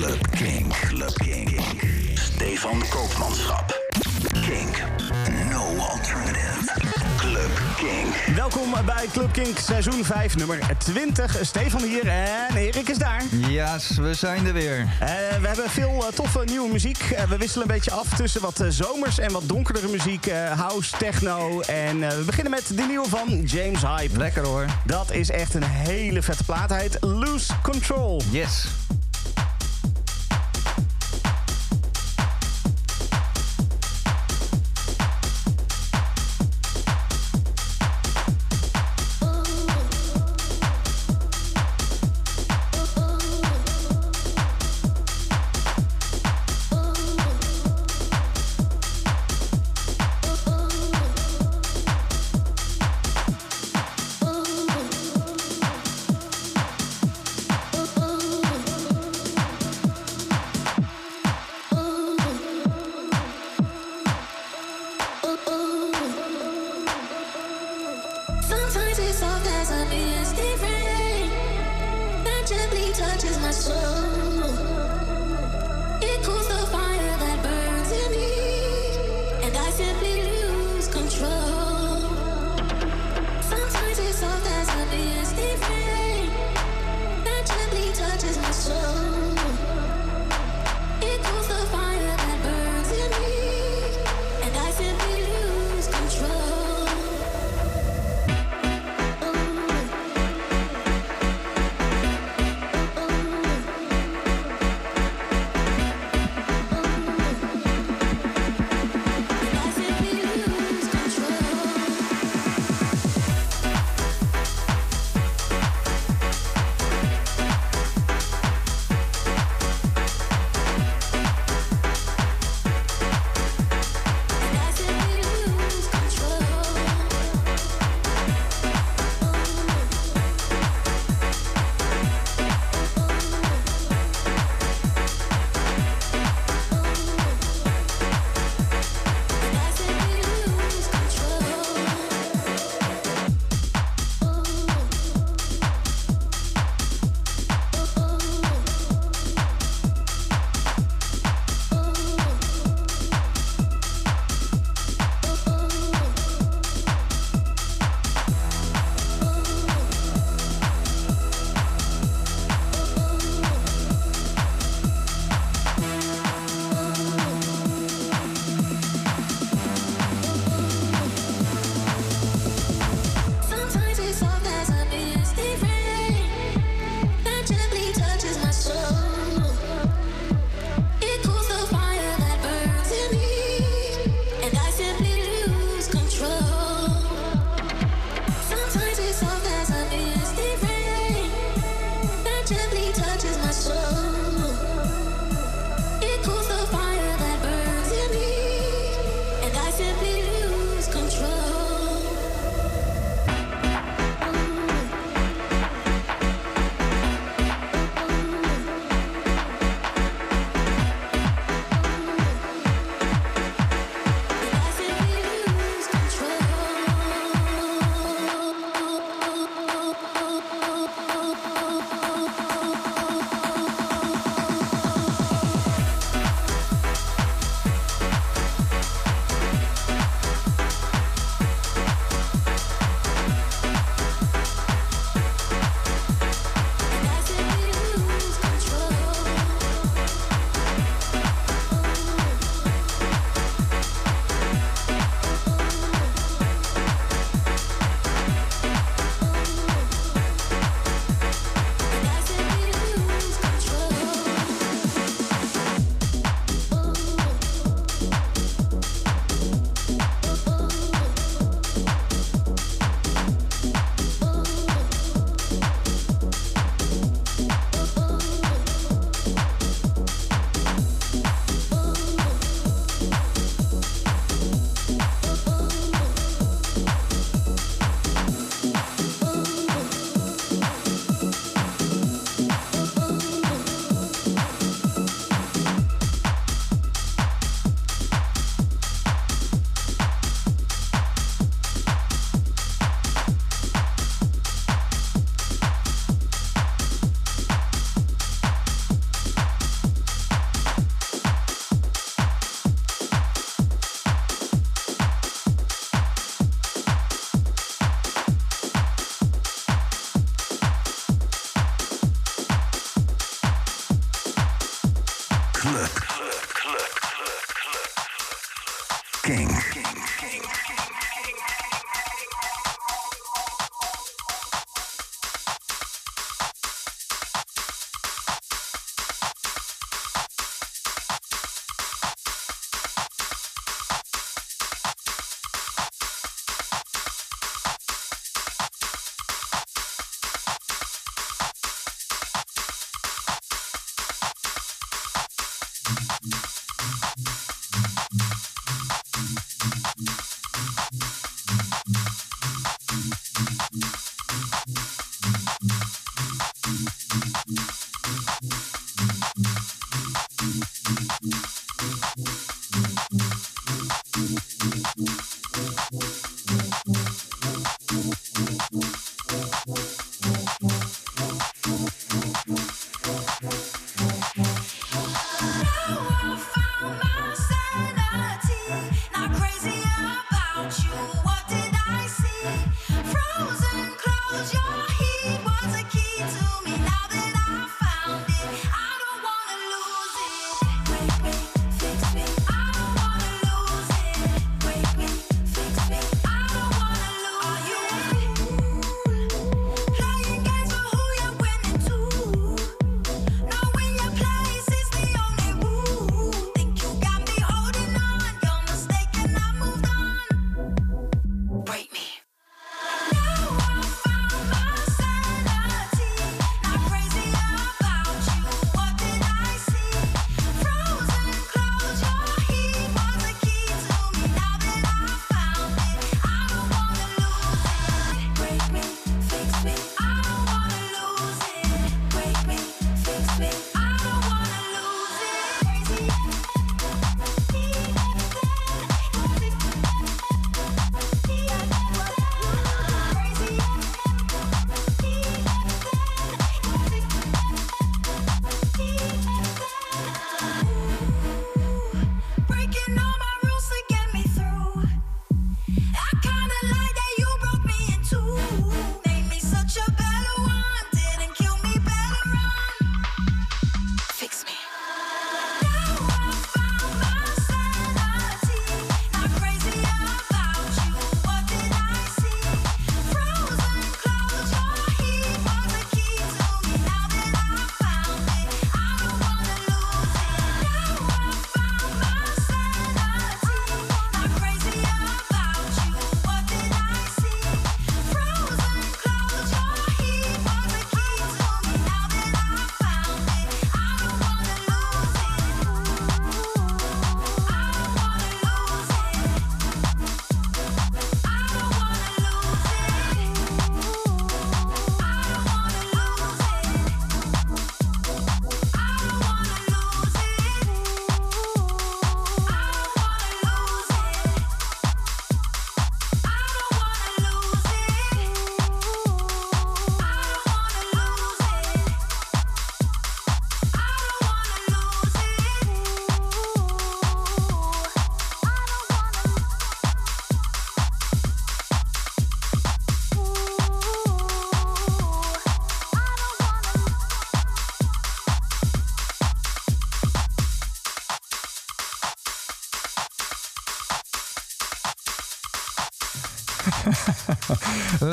Club Kink. Club Kink. Stefan Koopmanschap. Kink. No alternative. Club Kink. Welkom bij Club Kink seizoen 5, nummer 20. Stefan hier en Erik is daar. Ja, we zijn er weer. Uh, we hebben veel uh, toffe nieuwe muziek. Uh, we wisselen een beetje af tussen wat zomers en wat donkerdere muziek. house, techno. En we beginnen met de nieuwe van James Hype. Lekker hoor. Dat is echt een hele vette plaat. Hij heet Loose Control. Yes.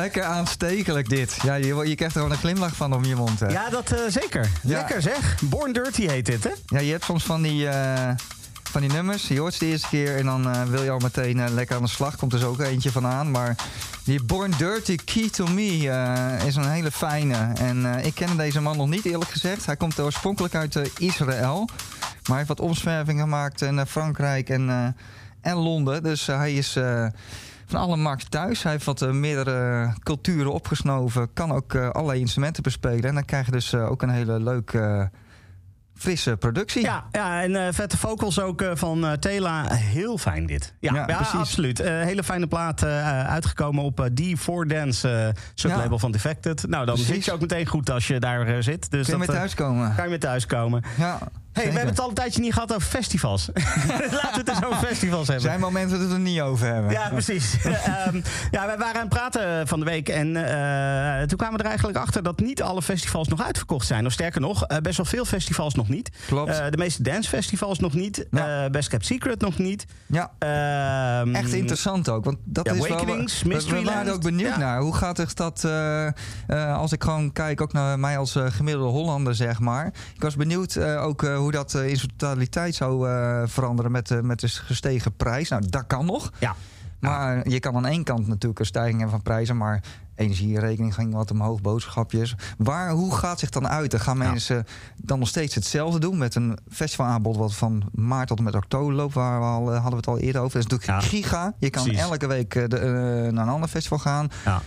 Lekker aanstekelijk dit. Ja, je, je krijgt er gewoon een glimlach van om je mond. Hè? Ja, dat uh, zeker. Ja. Lekker zeg. Born Dirty heet dit, hè? Ja, je hebt soms van die, eh, van die nummers. Je hoort ze de eerste keer en dan eh, wil je al meteen eh, lekker aan de slag. Komt er zo ook eentje van aan. Maar die Born Dirty Key to Me eh, is een hele fijne. En eh, ik ken deze man nog niet eerlijk gezegd. Hij komt oorspronkelijk uit eh, Israël. Maar hij heeft wat omzwervingen gemaakt in eh, Frankrijk en, eh, en Londen. Dus eh, hij is... van alle markten thuis. Hij heeft wat eh, meerdere culturen opgesnoven. Kan ook eh, allerlei instrumenten bespelen. En dan krijg je dus eh, ook een hele leuke, frisse productie. Ja, ja en vette vocals ook van Tela. Heel fijn dit. Ja, Ja, ja, absoluut. Hele fijne plaat uitgekomen op eh, D4 Dance, sublabel Ja. van Defected. Nou, dan Precies. zit je ook meteen goed als je daar zit. Dus Kun je dat, mee eh, thuiskomen? kan je mee thuiskomen. Ja, Hey, we hebben het al een tijdje niet gehad over festivals. Laten we het eens over festivals hebben. zijn momenten dat we het er niet over hebben. Ja, precies. Ehm, ja, wij waren aan het praten van de week. En eh, toen kwamen we er eigenlijk achter dat niet alle festivals nog uitverkocht zijn. Of sterker nog, eh, best wel veel festivals nog niet. Klopt. Eh, de meeste dancefestivals nog niet. Ja. Eh, Best Kept Secret nog niet. ja. Ehm, Echt interessant ook. Want dat ja, is wel. Awakenings, we- we, Mysteryland. waren ook benieuwd Ja. naar. Hoe gaat het dat. eh, eh, als ik gewoon kijk, ook naar mij als eh, gemiddelde Hollander, zeg maar. Ik was benieuwd eh, ook eh, hoe dat eh, in zijn totaliteit zou eh, veranderen met, eh, met de gestegen prijs. Nou, dat kan nog. Ja. Maar je kan aan één kant natuurlijk een stijging hebben van prijzen. Maar energierekening ging wat omhoog, boodschapjes. Waar, hoe gaat zich dan uit? Gaan Ja. mensen dan nog steeds hetzelfde doen met een festivalaanbod wat van maart tot en met oktober loopt, waar we al, hadden we het al eerder over. Dat is natuurlijk Ja. giga. Je kan Precies. elke week de, naar een ander festival gaan. Ja.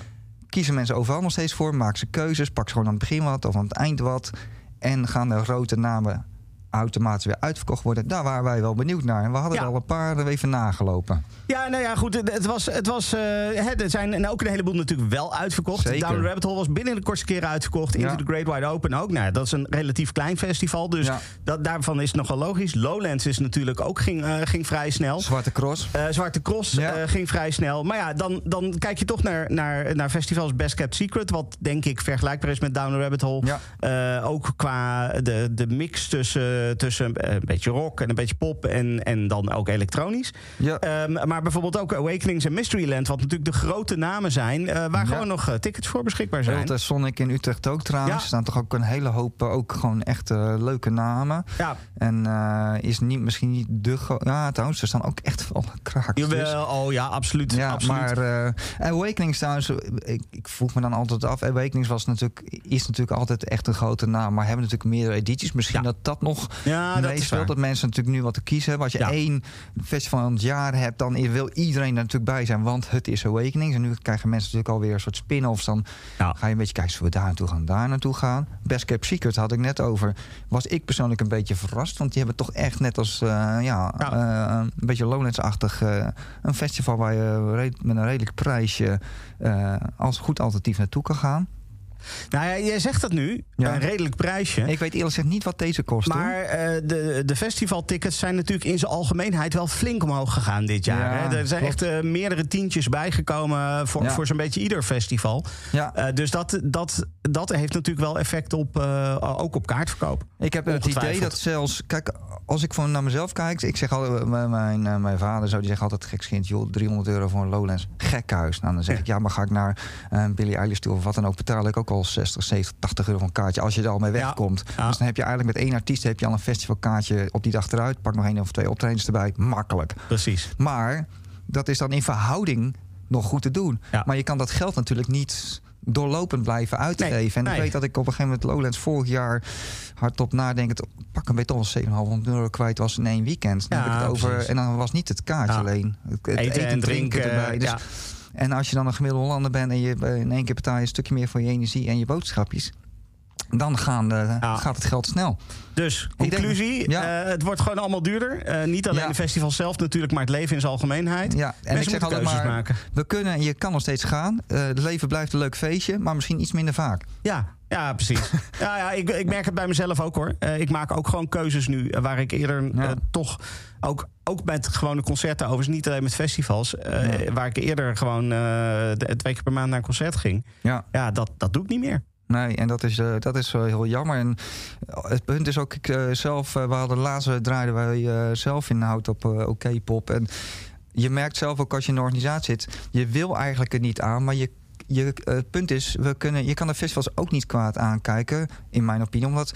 Kiezen mensen overal nog steeds voor, maken ze keuzes, pak ze gewoon aan het begin wat of aan het eind wat. En gaan de grote namen automatisch weer uitverkocht worden. Daar waren wij wel benieuwd naar. En we hadden Ja. al een paar er even nagelopen. Ja, nou ja, goed. Het was, het was, eh, er zijn en ook een heleboel natuurlijk wel uitverkocht. Zeker. Down the Rabbit Hole was binnen de kortste keren uitverkocht. Ja. Into the Great Wide Open ook. Nou, ja, dat is een relatief klein festival. Dus Ja. dat, daarvan is het nogal logisch. Lowlands is natuurlijk ook ging, eh, ging vrij snel. Zwarte Cross. Eh, Zwarte Cross Ja. ging vrij snel. Maar ja, dan, dan kijk je toch naar, naar, naar festivals Best Kept Secret. Wat denk ik vergelijkbaar is met Down the Rabbit Hole. Ja. Ook qua de, de mix tussen, tussen eh, een beetje rock en een beetje pop. En, en dan ook elektronisch. Ja. Ehm, maar bijvoorbeeld ook Awakenings en Mysteryland. Wat natuurlijk de grote namen zijn. eh, waar Ja. gewoon nog eh, tickets voor beschikbaar zijn. Ultra Sonic in Utrecht ook trouwens. Ja. Er staan toch ook een hele hoop eh, ook gewoon echt eh, leuke namen. Ja, En eh, is niet, misschien niet de... Ja, trouwens, er staan ook echt wel krakers. jawel. Oh ja, absoluut. Ja, absoluut. maar eh, Awakenings trouwens, eh, ik, ik vroeg me dan altijd af. Awakenings was natuurlijk, is natuurlijk altijd echt een grote naam. Maar hebben natuurlijk meerdere edities. Misschien Ja. dat dat nog ja, dat waar. Dat mensen natuurlijk nu wat te kiezen hebben. Als je Ja. één festival van het jaar hebt, dan wil iedereen er natuurlijk bij zijn. Want het is Awakenings. En nu krijgen mensen natuurlijk alweer een soort spin-offs. Dan Ja. ga je een beetje kijken, zullen we daar naartoe gaan, daar naartoe gaan. Best Kept Secret had ik net over. Was ik persoonlijk een beetje verrast. Want die hebben toch echt net als, eh, ja, Ja. eh, een beetje Lowlands-achtig... eh, een festival waar je met een redelijk prijsje... als goed alternatief naartoe kan gaan. Nou ja, jij zegt dat nu. Ja. Een redelijk prijsje. Ik weet eerlijk gezegd niet wat deze kost. Maar eh, de, de festivaltickets zijn natuurlijk in zijn algemeenheid wel flink omhoog gegaan dit jaar. Ja, hè? Er zijn klopt. echt eh, meerdere tientjes bijgekomen voor, Ja. voor zo'n beetje ieder festival. Ja. Eh, dus dat, dat, dat heeft natuurlijk wel effect op, ook op kaartverkoop. Ik heb het idee dat zelfs, kijk, als ik van naar mezelf kijk, ik zeg altijd, mijn, mijn, eh, mijn vader zo, die zegt altijd gekskind, joh, 300 euro voor een Lowlands, gekhuis. Nou, dan zeg ik, ja, maar ga ik naar uh, Billy Eilish toe of wat dan ook, betaal ik ook al 60, 70, 80 euro voor een kaartje als je er al mee wegkomt. Ja. Dus dan heb je eigenlijk met één artiest heb je al een festivalkaartje op die dag eruit, pak nog één of twee optredens erbij, makkelijk. Precies. Maar dat is dan in verhouding nog goed te doen. Ja. Maar je kan dat geld natuurlijk niet doorlopend blijven uitgeven. Nee, en nee. ik weet dat ik op een gegeven moment Lowlands vorig jaar hardop nadenkend pak een beetje al 7,5 euro kwijt was in één weekend. Dan Ja, heb ik het over, en dan was niet het kaartje Ja. alleen. Het, Eten en drinken. erbij. Dus, ja. En als je dan een gemiddelde Hollander bent en je eh, in één keer betaal je een stukje meer voor je energie en je boodschapjes. Dan gaan de, Ja. gaat het geld snel. Dus, denk- conclusie, ja. eh, het wordt gewoon allemaal duurder. Eh, niet alleen Ja. de festival zelf natuurlijk, maar het leven in zijn algemeenheid. Ja, en Mensen ik zeg altijd maar, maken. we kunnen, je kan nog steeds gaan. Eh, het leven blijft een leuk feestje, maar misschien iets minder vaak. Ja, ja precies. ja, ja, ik, ik merk het bij mezelf ook hoor. Eh, ik maak ook gewoon keuzes nu eh, waar ik eerder eh, toch ook, ook met gewone concerten, overigens niet alleen met festivals, eh, Ja. waar ik eerder gewoon eh, twee keer per maand naar een concert ging. Ja. Ja, dat, dat doe ik niet meer. Nee, en dat is, eh, dat is wel heel jammer. En eh, het punt is ook, ik eh, zelf, eh, we hadden laatst draaiden wij eh, zelf in hout op eh OK Pop. En je merkt zelf ook als je in de organisatie zit, je wil eigenlijk er niet aan, maar je, je, eh, het punt is, we kunnen, je kan de festivals ook niet kwaad aankijken, in mijn opinie, omdat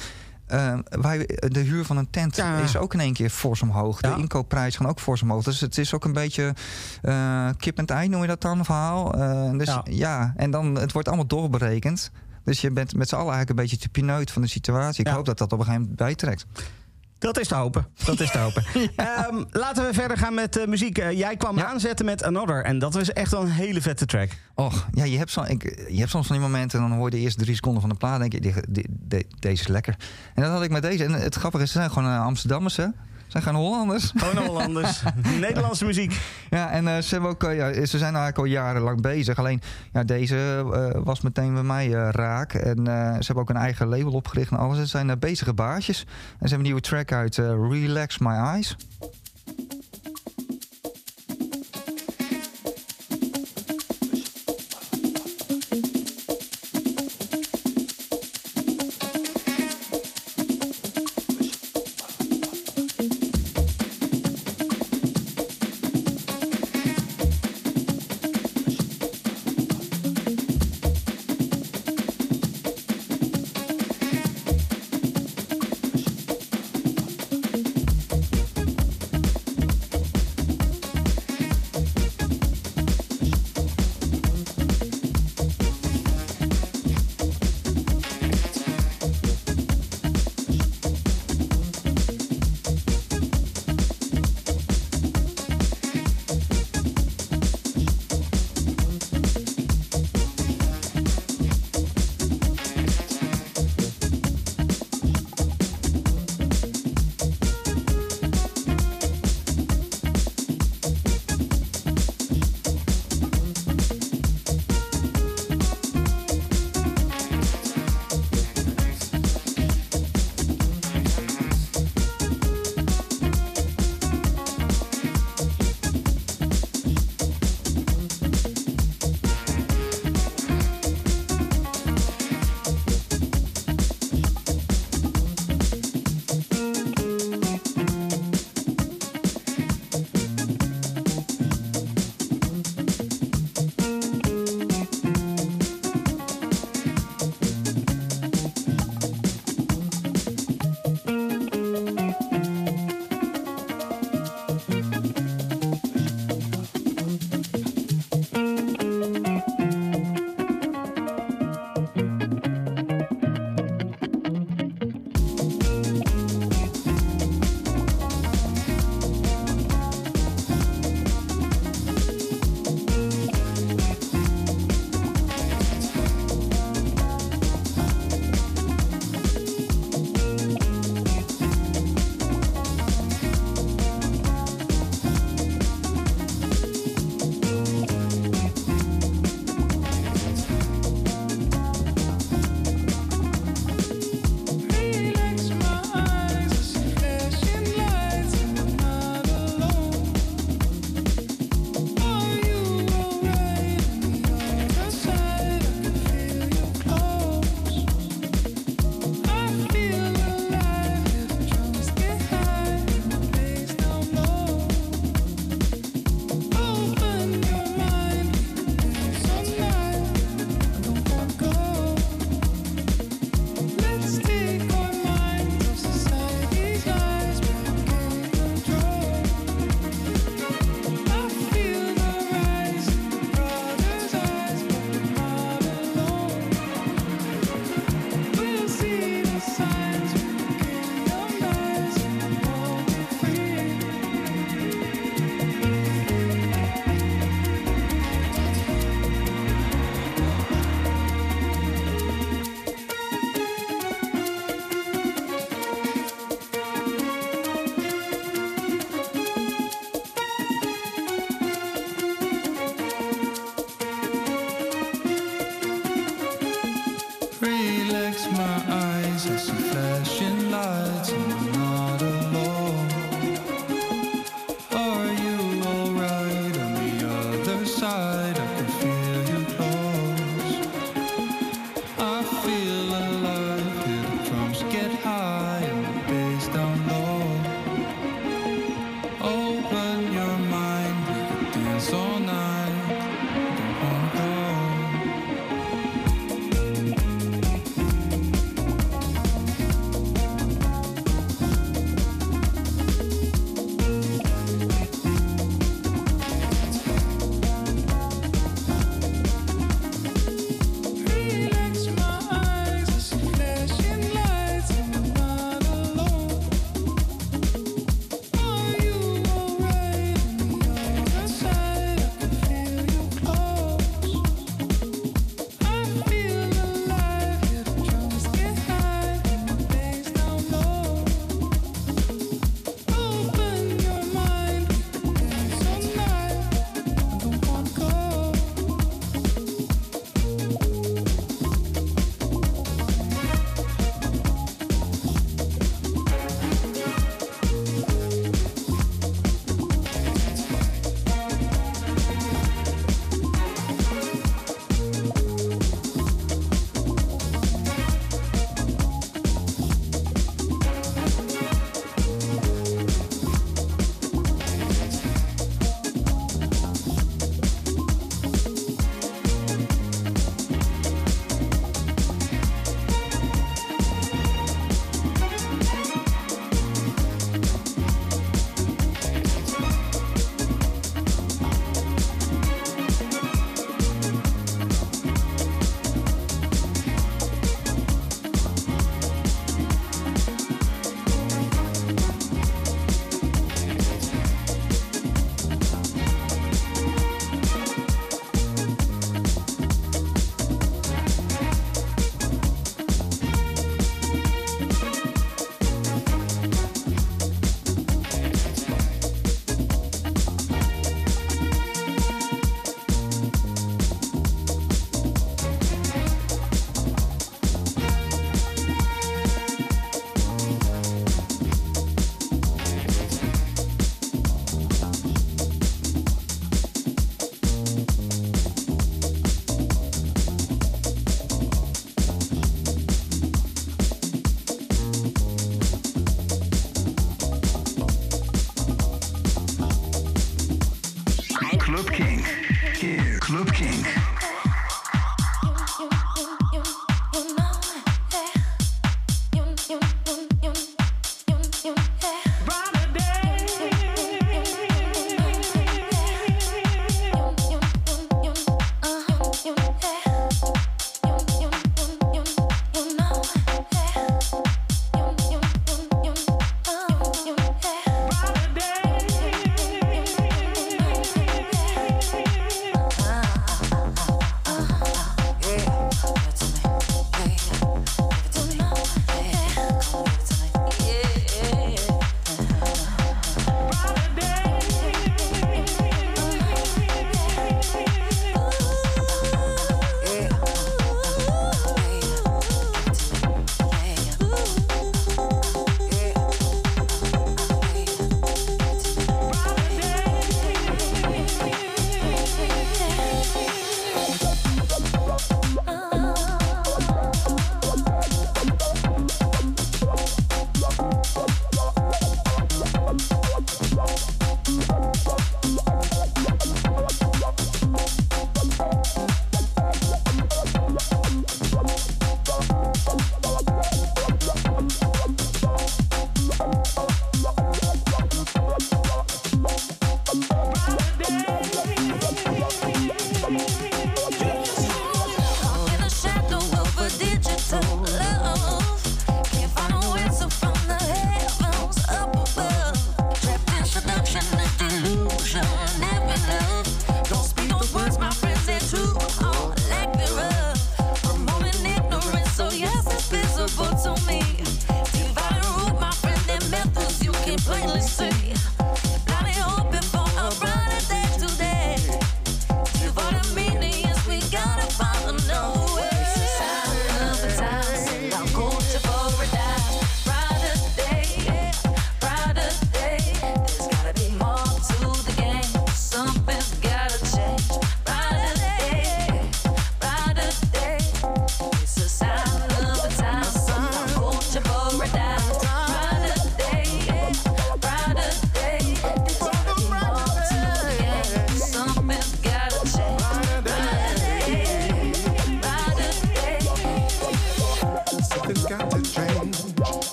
uh, wij, de huur van een tent Ja. is ook in één keer fors omhoog. Ja. De inkoopprijs gaan ook fors omhoog. Dus het is ook een beetje eh, kip en ei, noem je dat dan, een verhaal. Eh, dus Ja. ja. en dan, het wordt allemaal doorberekend. Dus je bent met z'n allen eigenlijk een beetje te pineut van de situatie. Ik Ja. hoop dat dat op een gegeven moment bijtrekt. Dat is te hopen. Dat is te hopen. Ehm, laten we verder gaan met eh, muziek. Eh, jij kwam Ja. aanzetten met Another. En dat was echt wel een hele vette track. Och, ja, je hebt, zo, ik, je hebt soms van die momenten... dan hoor je de eerste drie seconden van de plaat... denk je, die- die- die- deze is lekker. En dat had ik met deze. En het grappige is, ze zijn gewoon Amsterdammers, hè? Zijn geen Hollanders. Gewoon Hollanders. Nederlandse muziek. Ja, en eh, ze, hebben ook, eh, ja, ze zijn eigenlijk al jarenlang bezig. Alleen ja, deze eh, was meteen bij mij raak. En ze hebben ook een eigen label opgericht en alles. Het zijn bezige baasjes. En ze hebben een nieuwe track uit Relax My Eyes.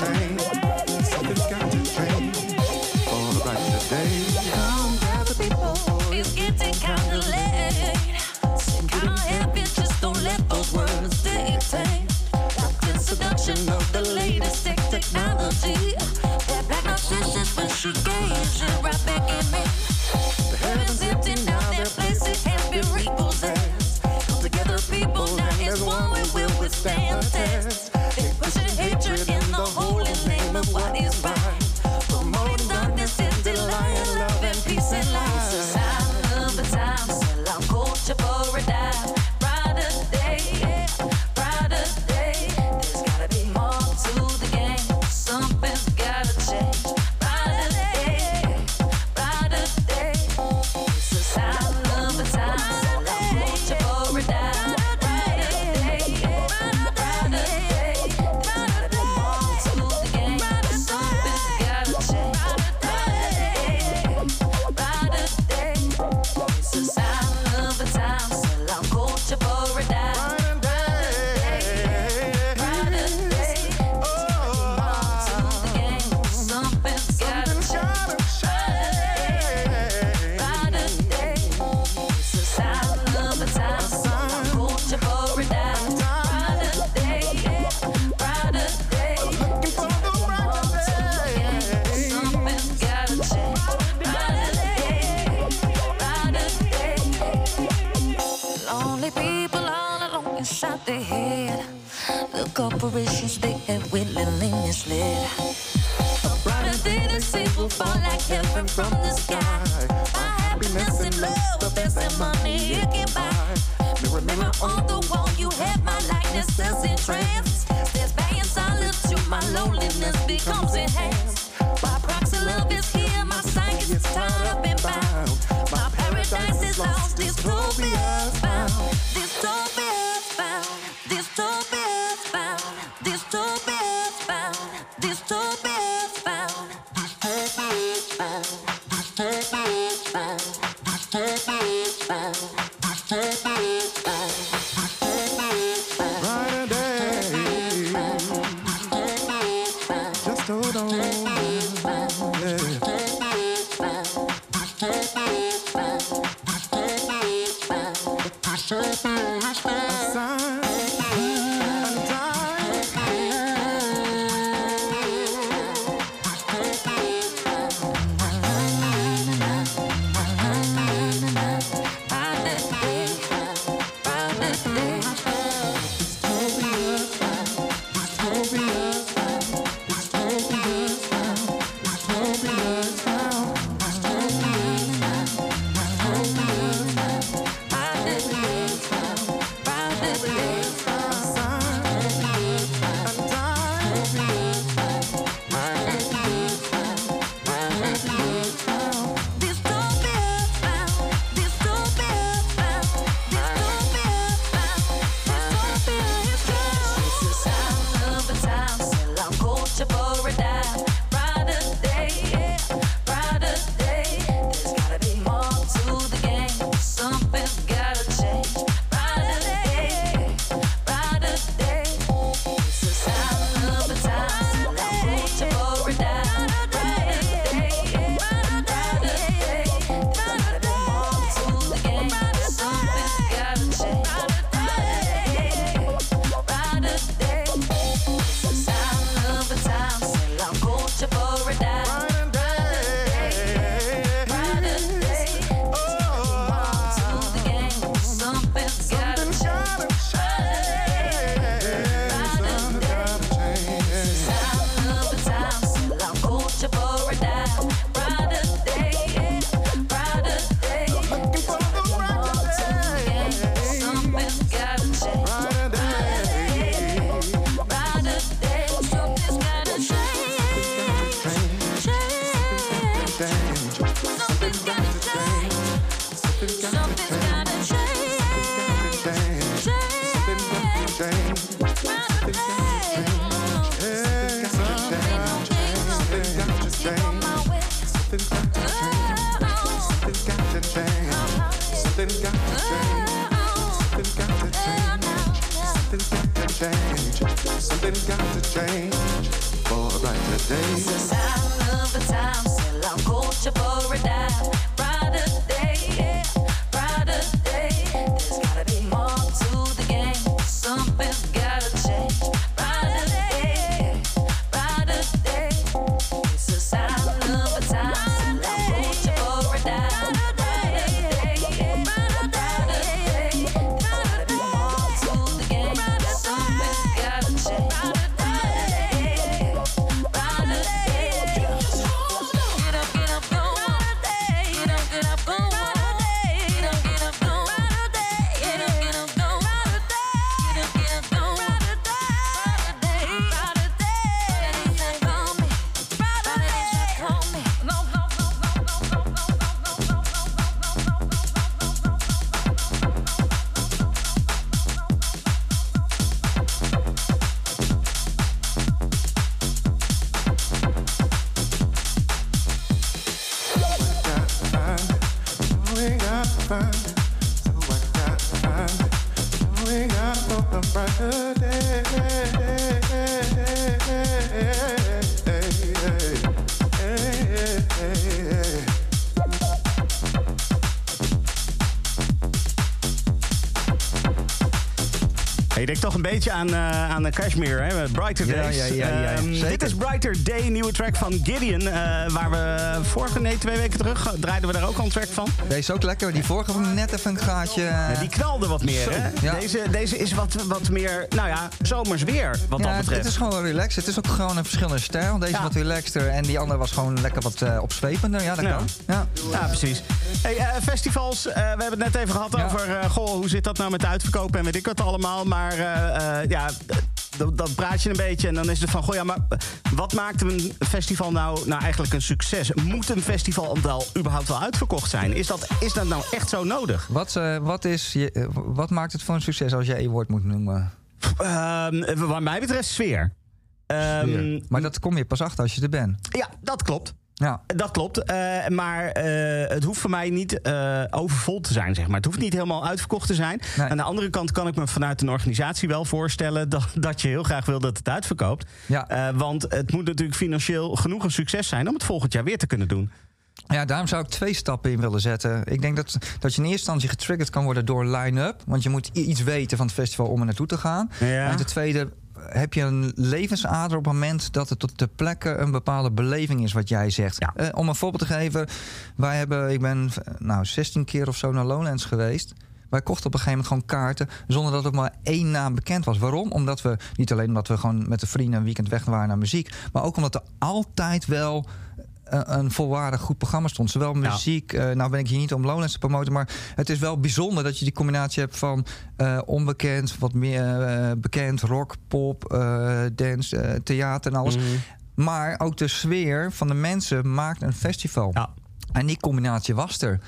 same. Toch een beetje aan, eh aan Kashmir, hè? Brighter Days. ja, ja, ja, ja. Ehm, dit is Brighter Day, nieuwe track van Gideon. eh, waar we vorige, nee, twee weken terug eh, draaiden we daar ook al een track van. Deze is ook lekker. Die vorige ik net even een gaatje. Die knalde wat meer, hè? Deze, deze is wat, wat meer, nou ja, zomers weer, wat dat betreft. het is gewoon wel relaxed. Het is ook gewoon een verschillende stijl. Deze wat relaxter en die andere was gewoon lekker wat opzwepender. Ja, dat kan. Ja. Ja, precies. Hey, eh, festivals, eh, we hebben het net even gehad Ja. over... eh, goh, hoe zit dat nou met uitverkopen en weet ik wat allemaal. Maar ja, d- dan praat je een beetje en dan is het van... Goh, ja, maar wat maakt een festival nou, nou eigenlijk een succes? Moet een festival wel überhaupt wel uitverkocht zijn? Is dat, is dat nou echt zo nodig? Wat, wat, is je, wat maakt het voor een succes als jij je woord moet noemen? Ehm, wat mij betreft sfeer. Ehm, maar dat kom je pas achter als je er bent. ja, dat klopt. Ja. Dat klopt, eh, maar eh, het hoeft voor mij niet eh, overvol te zijn, zeg maar. Het hoeft niet helemaal uitverkocht te zijn. Nee. Aan de andere kant kan ik me vanuit een organisatie wel voorstellen... dat, dat je heel graag wil dat het uitverkoopt. Ja. Want het moet natuurlijk financieel genoeg een succes zijn... om het volgend jaar weer te kunnen doen. Ja, daarom zou ik twee stappen in willen zetten. Ik denk dat, dat je in eerste instantie getriggerd kan worden door line-up. Want je moet iets weten van het festival om er naartoe te gaan. Ja. En ten tweede heb je een levensader op het moment dat het tot de plekke een bepaalde beleving is wat jij zegt. Ja. Eh, om een voorbeeld te geven, wij hebben, ik ben eh, nou 16 keer of zo naar Lowlands geweest. Wij kochten op een gegeven moment gewoon kaarten zonder dat er maar één naam bekend was. Waarom? Omdat we niet alleen omdat we gewoon met de vrienden een weekend weg waren naar muziek, maar ook omdat er altijd wel eh, een volwaardig goed programma stond. Zowel muziek, eh, nou ben ik hier niet om Lowlands te promoten, maar het is wel bijzonder dat je die combinatie hebt van eh, onbekend, wat meer bekend, rock, pop, dance, theater en alles. Maar ook de sfeer van de mensen maakt een festival. Ja. En die combinatie was er.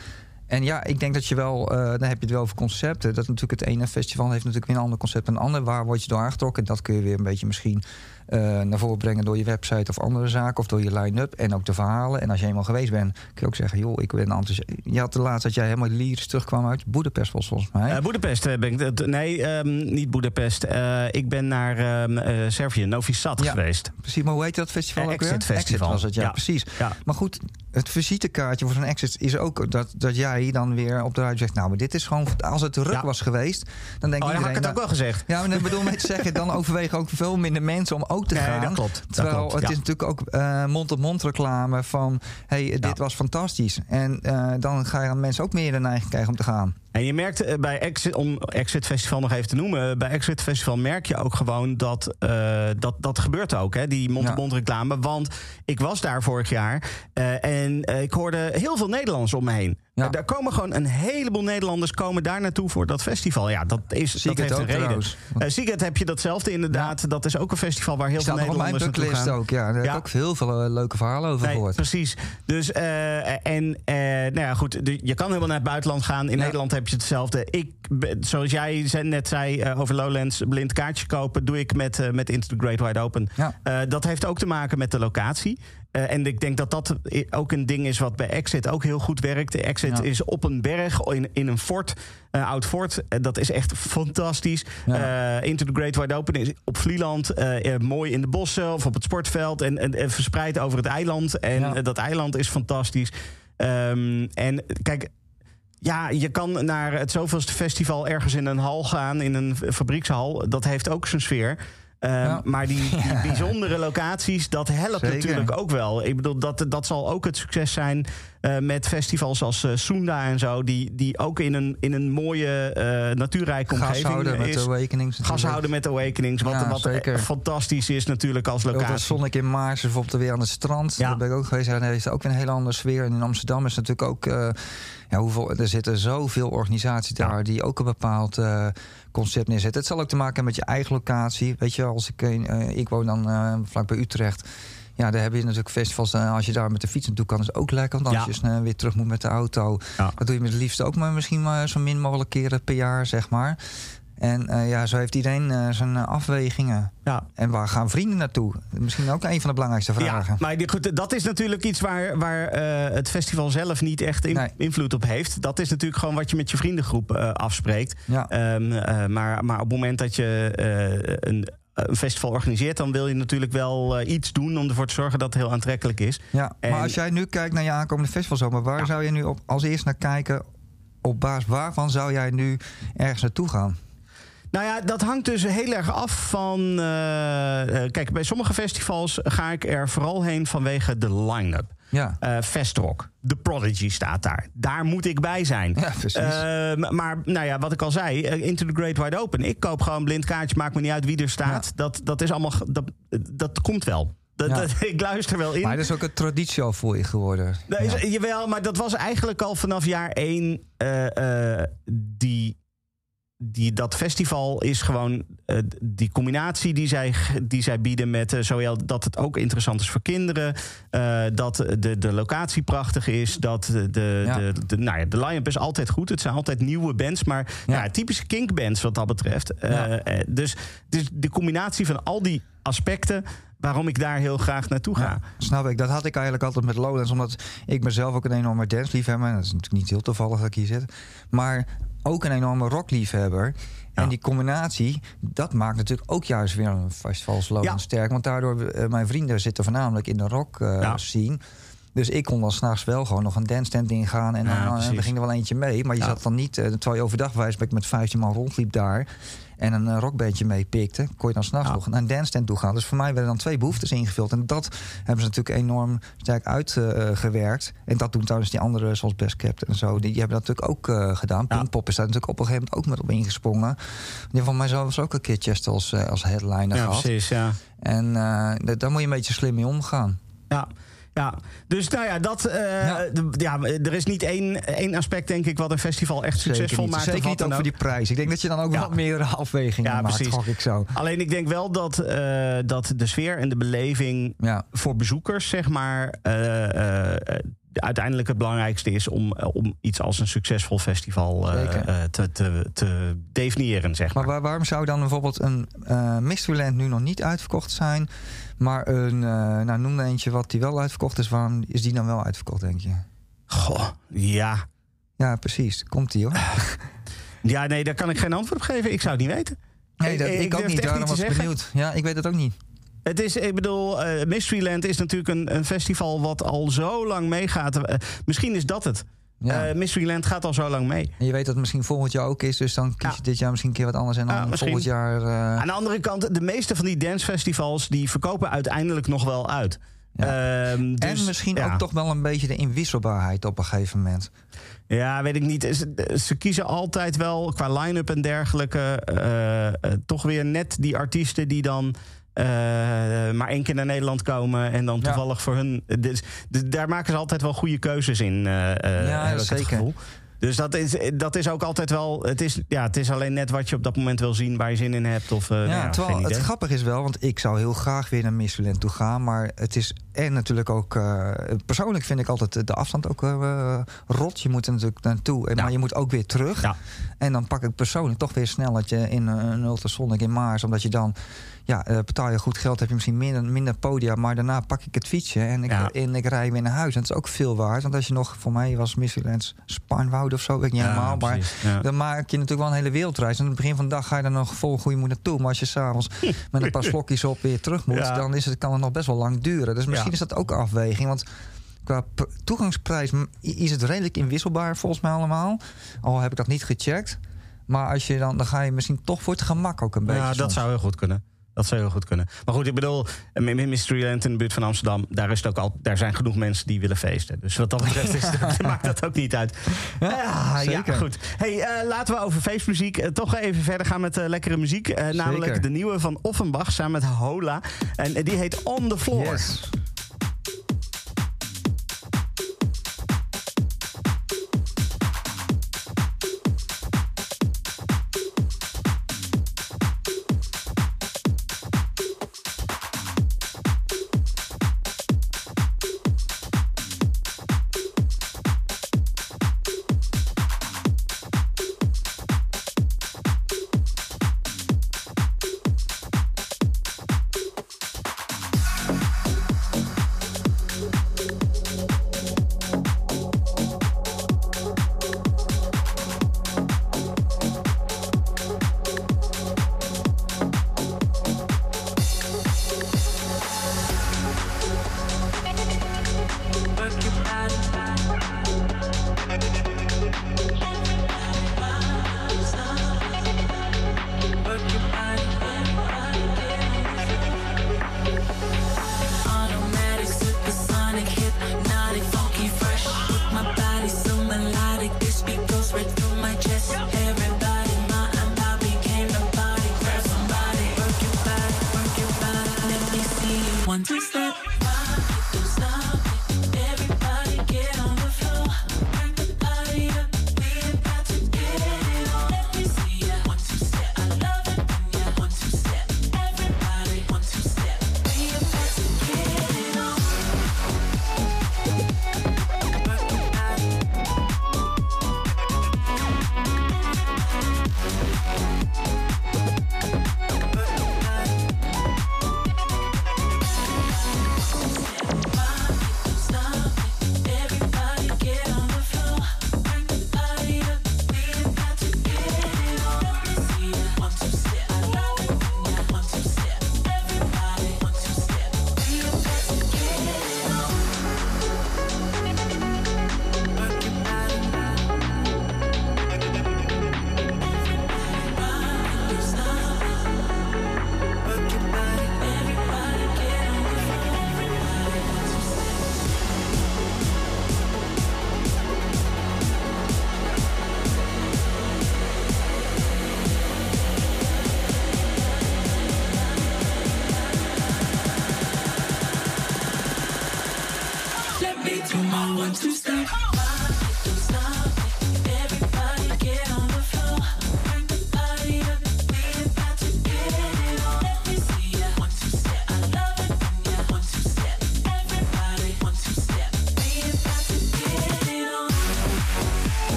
En ja, ik denk dat je wel, dan heb je het wel over concepten. Dat natuurlijk het ene festival heeft natuurlijk weer een ander concept. Een ander, waar word je door aangetrokken? Dat kun je weer een beetje misschien eh, naar voren brengen door je website of andere zaken. Of door je line-up en ook de verhalen. En als je eenmaal geweest bent, kun je ook zeggen: joh, ik ben enthousiast. Je had de laatst dat jij helemaal lyrisch terugkwam uit Boedapest, volgens mij. Eh Boedapest eh, ben ik... het- Nee, ehm, niet Boedapest. Ik ben naar ehm, eh, Servië, Novi Sad Ja. geweest. Precies, maar hoe heet dat festival ook weer? Exit Festival. was het, ja, Ja. precies. Ja. Maar goed, het visitekaartje voor zo'n Exit is ook dat, dat jij dan weer op de radio zegt... nou, maar dit is gewoon... Als het ruk Ja. was geweest, dan denk Oh, ja, had ik het ook wel gezegd. Ja, maar ik bedoel mee te zeggen, dan overwegen ook veel minder mensen om ook te Nee, gaan. dat klopt. Dat Terwijl klopt, het ja. is natuurlijk ook eh, mond-op-mond reclame van... hey, dit Ja. was fantastisch. En eh, dan ga je aan mensen ook meer de neiging krijgen om te gaan. En je merkt eh, bij Exit, om Exit Festival nog even te noemen, eh, bij Exit Festival merk je ook gewoon dat eh, dat, dat gebeurt ook, hè, die mond-op-mond reclame. Want ik was daar vorig jaar en ik hoorde heel veel Nederlanders om me heen. Ja. Daar komen gewoon een heleboel Nederlanders komen daar naartoe voor dat festival. Ja, dat, is, dat Siget heeft een reden. Siget heb je datzelfde inderdaad. Dat is ook een festival waar heel veel Nederlanders naartoe gaan. ook. Ja, daar Ja. heb ik ook heel veel leuke verhalen over Nee, gehoord. precies. Dus, en, nou ja, goed, je kan helemaal naar het buitenland gaan. In Ja. Nederland heb heb je hetzelfde. Ik, zoals jij net zei eh, over Lowlands, blind kaartje kopen, doe ik met, eh, met Into the Great Wide Open. Ja. Eh, dat heeft ook te maken met de locatie. En ik denk dat dat ook een ding is wat bij Exit ook heel goed werkt. Exit Ja. is op een berg, in, in een fort, een oud fort. Dat is echt fantastisch. Ja. Into the Great Wide Open is op Vlieland, mooi in de bossen of op het sportveld. En, en, en verspreid over het eiland. En Ja. dat eiland is fantastisch. Ehm, en kijk, ja, je kan naar het zoveelste festival ergens in een hal gaan, in een fabriekshal. Dat heeft ook zijn sfeer. Ehm, Ja. Maar die, die bijzondere locaties, dat helpt Zeker. natuurlijk ook wel. Ik bedoel, dat, dat zal ook het succes zijn eh, met festivals als eh, Sunda en zo... die, die ook in een, in een mooie eh natuurrijke omgeving Gashouden met is. de Awakenings. Gashouden met Awakenings, wat, Ja, wat zeker. fantastisch is natuurlijk als Ook locatie. Sonic in Maars, bijvoorbeeld weer aan het strand. Ja. Daar ben ik ook geweest. Ja, daar is ook weer een hele andere sfeer. En in Amsterdam is natuurlijk ook... ja, hoeveel, er zitten zoveel organisaties daar... die ook een bepaald concept neerzetten. Het zal ook te maken hebben met je eigen locatie. Weet je, als ik, ik woon dan vlak bij Utrecht... Ja, daar heb je natuurlijk festivals. eh, als je daar met de fiets naartoe kan, is ook lekker. Want als Ja. je weer terug moet met de auto... Ja. dat doe je met het liefst ook maar misschien maar zo min mogelijk keren per jaar, zeg maar. En eh, ja, zo heeft iedereen eh, zijn afwegingen. Ja. En waar gaan vrienden naartoe? Misschien ook een van de belangrijkste vragen. Ja, maar goed, dat is natuurlijk iets waar, waar het festival zelf niet echt in- Nee. invloed op heeft. Dat is natuurlijk gewoon wat je met je vriendengroep afspreekt. Ja. Ehm, eh, maar, maar op het moment dat je een, een festival organiseert, dan wil je natuurlijk wel eh, iets doen om ervoor te zorgen dat het heel aantrekkelijk is. Ja, En- maar als jij nu kijkt naar je aankomende festivalzomer, waar zou je nu op, als eerst naar kijken? Op basis waarvan zou jij nu ergens naartoe gaan? Nou ja, dat hangt dus heel erg af van. eh, eh, kijk, bij sommige festivals ga ik er vooral heen vanwege de line-up. Ja, Eh Festrock, The Prodigy staat daar. Daar moet ik bij zijn. ja precies. Ehm, maar nou ja, wat ik al zei, eh, Into the Great Wide Open. Ik koop gewoon een blind kaartje, maakt me niet uit wie er staat. Ja. Dat, dat is allemaal, dat, dat komt wel. Dat, Ja. dat- ik luister wel in. maar dat is ook een traditie al voor je geworden. Dat is, Ja. Jawel, maar dat was eigenlijk al vanaf jaar één. die, die, dat festival is gewoon eh, die combinatie die zij, die zij bieden met eh, zowel dat het ook interessant is voor kinderen, eh, dat de, de locatie prachtig is, dat de, de, Ja. de, de- nou ja, de line-up is altijd goed. Het zijn altijd nieuwe bands, maar ja. Ja. typische kinkbands wat dat betreft. Dus, dus de combinatie van al die aspecten waarom ik daar heel graag naartoe ga. Ja, snap ik. Dat had ik eigenlijk altijd met Lowlands. Omdat ik mezelf ook een enorme dansliefhebber. Dat is natuurlijk niet heel toevallig dat ik hier zit. Maar ook een enorme rockliefhebber. En die combinatie, dat maakt natuurlijk ook juist weer een festival Ja. sterk. Want daardoor, eh, mijn vrienden zitten voornamelijk in de rock eh, Ja. scene. Dus ik kon dan s'nachts wel gewoon nog een dance tent ingaan. En dan, precies. er ging er wel eentje mee. Maar je zat dan niet, eh, terwijl je overdag wijs ik met 15 man rondliep daar. En een eh, rockbandje meepikte. Kon je dan s'nachts Ja. nog naar een dance tent toe gaan. Dus voor mij werden dan twee behoeftes ingevuld. En dat hebben ze natuurlijk enorm sterk uitgewerkt. en dat doen trouwens die anderen, zoals Best Kept en zo. Die, die hebben dat natuurlijk ook eh, gedaan. Ja. Pinkpop is daar natuurlijk op een gegeven moment ook met op ingesprongen. Die van mij zelfs ook een keer Chester als, eh, als headliner Ja, gehad. precies, ja. En da- daar moet je een beetje slim mee omgaan. Ja. Ja, dus nou ja, dat, eh, Ja. er is niet één, één aspect, denk ik, wat een festival echt succesvol niet. maakt. Zeker niet dan ook voor die prijs. Ik denk dat je dan ook Ja. wat meerdere afwegingen Ja, maakt, precies. ik zo. Alleen ik denk wel dat, eh, dat de sfeer en de beleving voor bezoekers, zeg maar, eh, uiteindelijk het belangrijkste is om, om iets als een succesvol festival te, te, te definiëren, zeg maar. Maar waar- waarom zou dan bijvoorbeeld een Mysteryland nu nog niet uitverkocht zijn... maar een, eh nou noem er eentje wat die wel uitverkocht is... waarom is die dan wel uitverkocht, denk je? Goh, ja. Ja, precies. Komt die hoor. Ja, nee, daar kan ik geen antwoord op geven. Ik zou het niet weten. Nee, dat, ik, ook niet. Daarom was ik benieuwd. Ja, ik weet het ook niet. Het is, ik bedoel, eh, Mysteryland is natuurlijk een, een festival wat al zo lang meegaat. Eh, misschien is dat het. Ja. Eh, Mysteryland gaat al zo lang mee. en je weet dat het misschien volgend jaar ook is... dus dan kies je Ja. dit jaar misschien een keer wat anders... en dan volgend jaar... eh, Aan de andere kant, de meeste van die dancefestivals die verkopen uiteindelijk nog wel uit. Ja. Ehm, dus, en misschien ook toch wel een beetje de inwisselbaarheid op een gegeven moment. Ja, weet ik niet. Ze, ze kiezen altijd wel qua line-up en dergelijke. eh, eh, toch weer net die artiesten die dan. Eh, maar één keer naar Nederland komen en dan Ja. toevallig voor hun. Dus, dus daar maken ze altijd wel goede keuzes in. eh, eh, Ja, zeker. gevoel. Dus dat is, dat is ook altijd wel. Het is, ja, het is alleen net wat je op dat moment wil zien, waar je zin in hebt. Of, Ja, terwijl het grappig is wel, want ik zou heel graag weer naar Michelin toe gaan. Maar het is en natuurlijk ook. persoonlijk vind ik altijd de afstand ook rot. Je moet er natuurlijk naartoe, Ja. maar je moet ook weer terug. Ja. En dan pak ik persoonlijk toch weer snel dat je in een ultrasonic in Maars, omdat je dan. Ja, eh, betaal je goed geld, heb je misschien minder, minder podia. Maar daarna pak ik het fietsje en ik, Ja. en ik rij weer naar huis. En het is ook veel waard. Want als je nog, voor mij was Michelin's Spanwoud of zo, weet ik niet helemaal. Maar dan maak je natuurlijk wel een hele wereldreis. En aan het begin van de dag ga je er nog vol goede moed naartoe. Maar als je s'avonds met een paar slokjes op weer terug moet, dan is het, kan het nog best wel lang duren. Dus misschien is dat ook een afweging. Want qua toegangsprijs is het redelijk inwisselbaar volgens mij allemaal. Al heb ik dat niet gecheckt. Maar als je dan, dan ga je misschien toch voor het gemak ook een beetje. Ja, dat soms. zou heel goed kunnen. Dat zou heel goed kunnen. Maar goed, ik bedoel, eh, Mysteryland in de buurt van Amsterdam, daar, is het ook al, daar zijn genoeg mensen die willen feesten. Dus wat dat betreft is, maakt dat ook niet uit. Ja, goed. Hey, eh, laten we over feestmuziek eh, toch even verder gaan met lekkere muziek. Namelijk de nieuwe van Offenbach samen met Hola. En die heet On the Floor. Yes.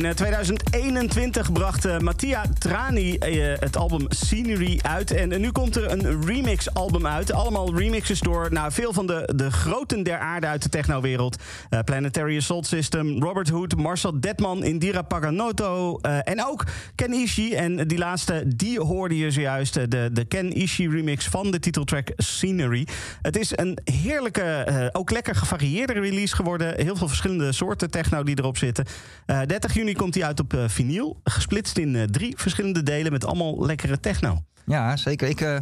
In eh, 2021 bracht eh, Mattia Trani eh, het album Scenery uit. En eh, nu komt er een remix-album uit. Allemaal remixes door nou, veel van de, de groten der aarde uit de technowereld. Eh Planetary Assault System, Robert Hood, Marcel Detman, Indira Paganoto eh, en ook Ken Ishii. En die laatste, die hoorde je zojuist. eh, De, de Ken Ishii remix van de titeltrack Scenery. Het is een heerlijke, eh, ook lekker gevarieerde release geworden. Heel veel verschillende soorten techno die erop zitten. Eh 30 juni komt hij uit op eh, vinyl. Gesplitst in eh, drie verschillende delen met allemaal lekkere techno. Ja, zeker. Ik eh,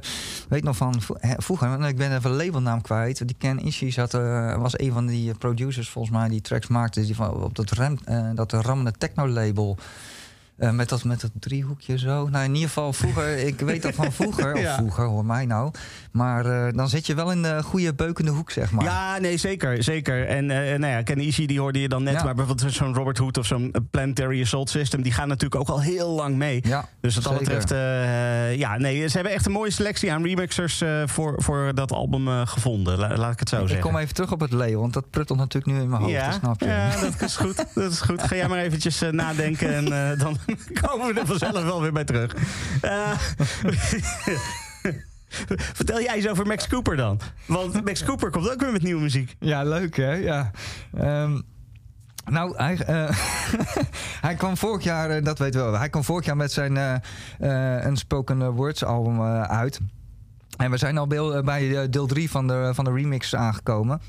weet nog van vroeger, ik ben even labelnaam kwijt. Die Ken Ishii zat, was een van die producers volgens mij die tracks maakte die van, op dat, rem, dat rammende techno Eh, met, dat, met dat driehoekje zo. Nou, in ieder geval vroeger, ik weet dat van vroeger. Ja. Of vroeger, hoor mij nou. Maar eh, dan zit je wel in de goede beukende hoek, zeg maar. Ja, nee, zeker. zeker. En eh nou ja, Ken Ishii, die hoorde je dan net. Ja. Maar bijvoorbeeld zo'n Robert Hood of zo'n Planetary Assault System... die gaan natuurlijk ook al heel lang mee. Ja, Dus wat dat betreft, ja, nee, ze hebben echt een mooie selectie aan remixers voor, voor dat album gevonden. La- laat ik het zo Ik zeggen. kom even terug op het label, want dat pruttelt natuurlijk nu in mijn hoofd, ja, dat snap je. ja, dat is goed. Dat is goed. Ga jij maar eventjes nadenken en dan komen we er vanzelf wel weer bij terug. Eh, Vertel jij eens over Max Cooper dan. Want Max Cooper komt ook weer met nieuwe muziek. Ja, leuk hè? Ja. Ehm, nou, hij, eh, hij kwam vorig jaar, eh, dat weten we wel, hij kwam vorig jaar met zijn eh, Unspoken Words album uit. En we zijn al bij, deel 3 van de, van de remix aangekomen.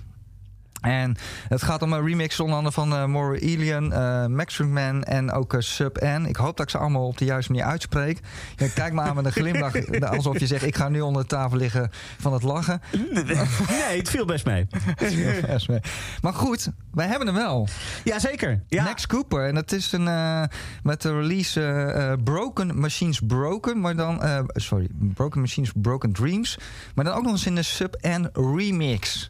En het gaat om een remix onder andere van uh, More Alien, uh, Max Man en ook uh, Sub N. Ik hoop dat ik ze allemaal op de juiste manier uitspreek. Je kijkt me aan met een glimlach, alsof je zegt: Ik ga nu onder de tafel liggen van het lachen. Nee, het viel best mee. Best mee. Maar goed, wij hebben hem wel. Jazeker. Ja. Max Cooper. En dat is een, uh, met de release Broken Machines Broken. Maar dan, sorry, Broken Machines Broken Dreams. Maar dan ook nog eens in de Sub N remix.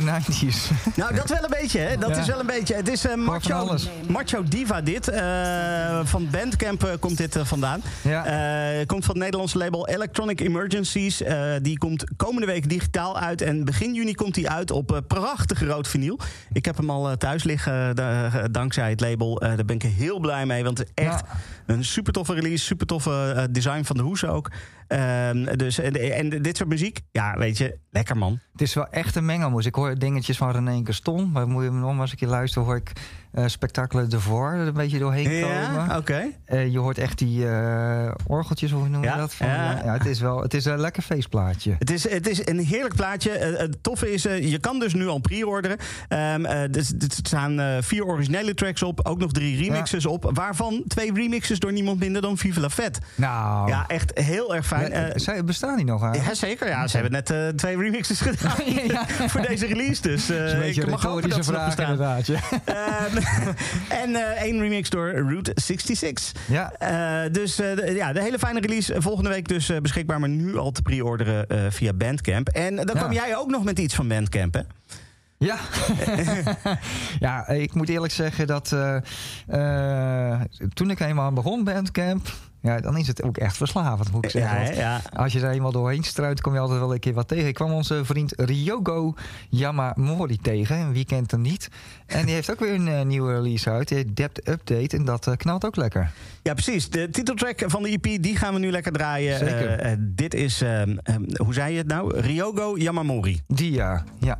90s. Nou, dat wel een beetje, hè? Dat Ja. is wel een beetje. Het is eh, macho, macho Diva dit. Eh, van Bandcamp eh, komt dit vandaan. Ja. Komt van het Nederlandse label Electronic Emergencies. Die komt komende week digitaal uit. En begin juni komt hij uit op prachtige rood vinyl. Ik heb hem al thuis liggen da- dankzij het label. Daar ben ik heel blij mee. Want echt Ja. Een super toffe release. Super toffe eh, design van de hoes ook. Ehm, dus, en, dit soort muziek, ja, weet je, lekker man. Het is wel echt een mengelmoes. Ik hoor dingetjes van René Gaston. Maar moet je hem nog eens een keer luisteren, hoor ik eh Spectacle de Voor er een beetje doorheen Ja, komen. oké. Eh, je hoort echt die eh, orgeltjes, hoe noem je Ja, dat? Van, ja. ja, het is wel het is een lekker feestplaatje. Het is, het is een heerlijk plaatje. Het toffe is, je kan dus nu al pre-orderen. Ehm, eh, dus, er staan vier originele tracks op, ook nog drie remixes op. Waarvan twee remixes door niemand minder dan Viva La Fête. Nou, Ja, echt heel erg fijn. Eh, zij, bestaan die nog aan? ja, zeker. Ja, ze hebben net twee remixes gedaan voor deze release. Dus beetje ik een mag hopen dat ze nog bestaan. inderdaad. Ja. Ehm, en eh, één remix door Route 66. Ja. Eh, dus eh, ja, de hele fijne release. Volgende week dus beschikbaar, maar nu al te pre-orderen via Bandcamp. En dan Ja. kwam jij ook nog met iets van Bandcamp, hè? Ja. ja, ik moet eerlijk zeggen dat eh, eh, toen ik eenmaal begon Bandcamp, ja, dan is het ook echt verslavend, moet ik zeggen. ja. Als je er eenmaal doorheen struit, kom je altijd wel een keer wat tegen. Ik kwam onze vriend Ryogo Yamamori tegen. Wie kent hem niet? En die heeft ook weer een eh, nieuwe release uit. Die heet Depth Update. En dat knalt ook lekker. ja, precies. De titeltrack van de EP, die gaan we nu lekker draaien. Zeker. Dit is, hoe zei je het nou? Ryogo Yamamori. Die ja. Ja.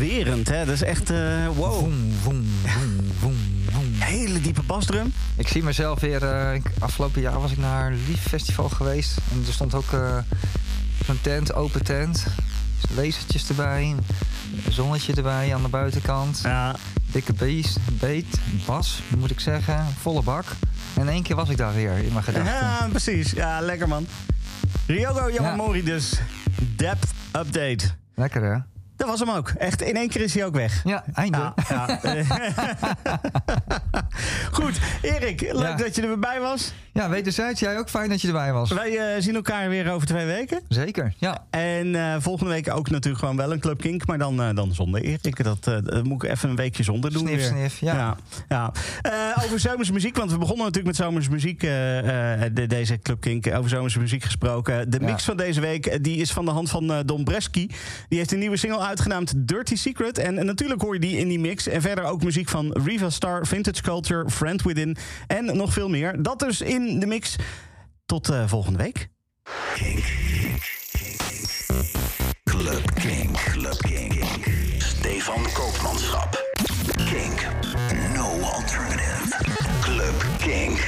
Maar bezwerend, hè? Dat is echt, eh, wow. Hele diepe basdrum. Ik zie mezelf weer... eh, ik- afgelopen jaar was ik naar Lief Festival geweest. En er stond ook eh, zo'n tent, open tent. Lasertjes erbij. Een zonnetje erbij aan de buitenkant. Ja, Dikke beest, beet, bas, moet ik zeggen. Volle bak. En in één keer was ik daar weer in mijn gedachten. ja precies. Ja, lekker man. Ryogo Yamamori dus. Depth Update. Lekker hè? Dat was hem ook. Echt, in één keer is hij ook weg. Ja, einde. Ja, ja. Goed, Erik, leuk Ja. dat je er weer bij was. Ja, wederzijds. Jij ook fijn dat je erbij was. Wij eh, zien elkaar weer over twee weken. Zeker, ja. En eh, volgende week ook natuurlijk gewoon wel een Club Kink, maar dan, eh, dan zonder Erik. Dat, dat moet ik even een weekje zonder doen. Snif, weer. snif, ja. ja, ja. Over zomerse muziek, want we begonnen natuurlijk met zomerse muziek, de, deze Club Kink. Over zomerse muziek gesproken. De Ja. mix van deze week die is van de hand van Don Bresky. Die heeft een nieuwe single uitgenaamd Dirty Secret. En, natuurlijk hoor je die in die mix. En verder ook muziek van Riva Star, Vintage Culture, Friend Within en nog veel meer. Dat dus in de mix. Tot eh, volgende week. Club King. Club King. Stefan Koopmanschap. King. No alternative. Club King.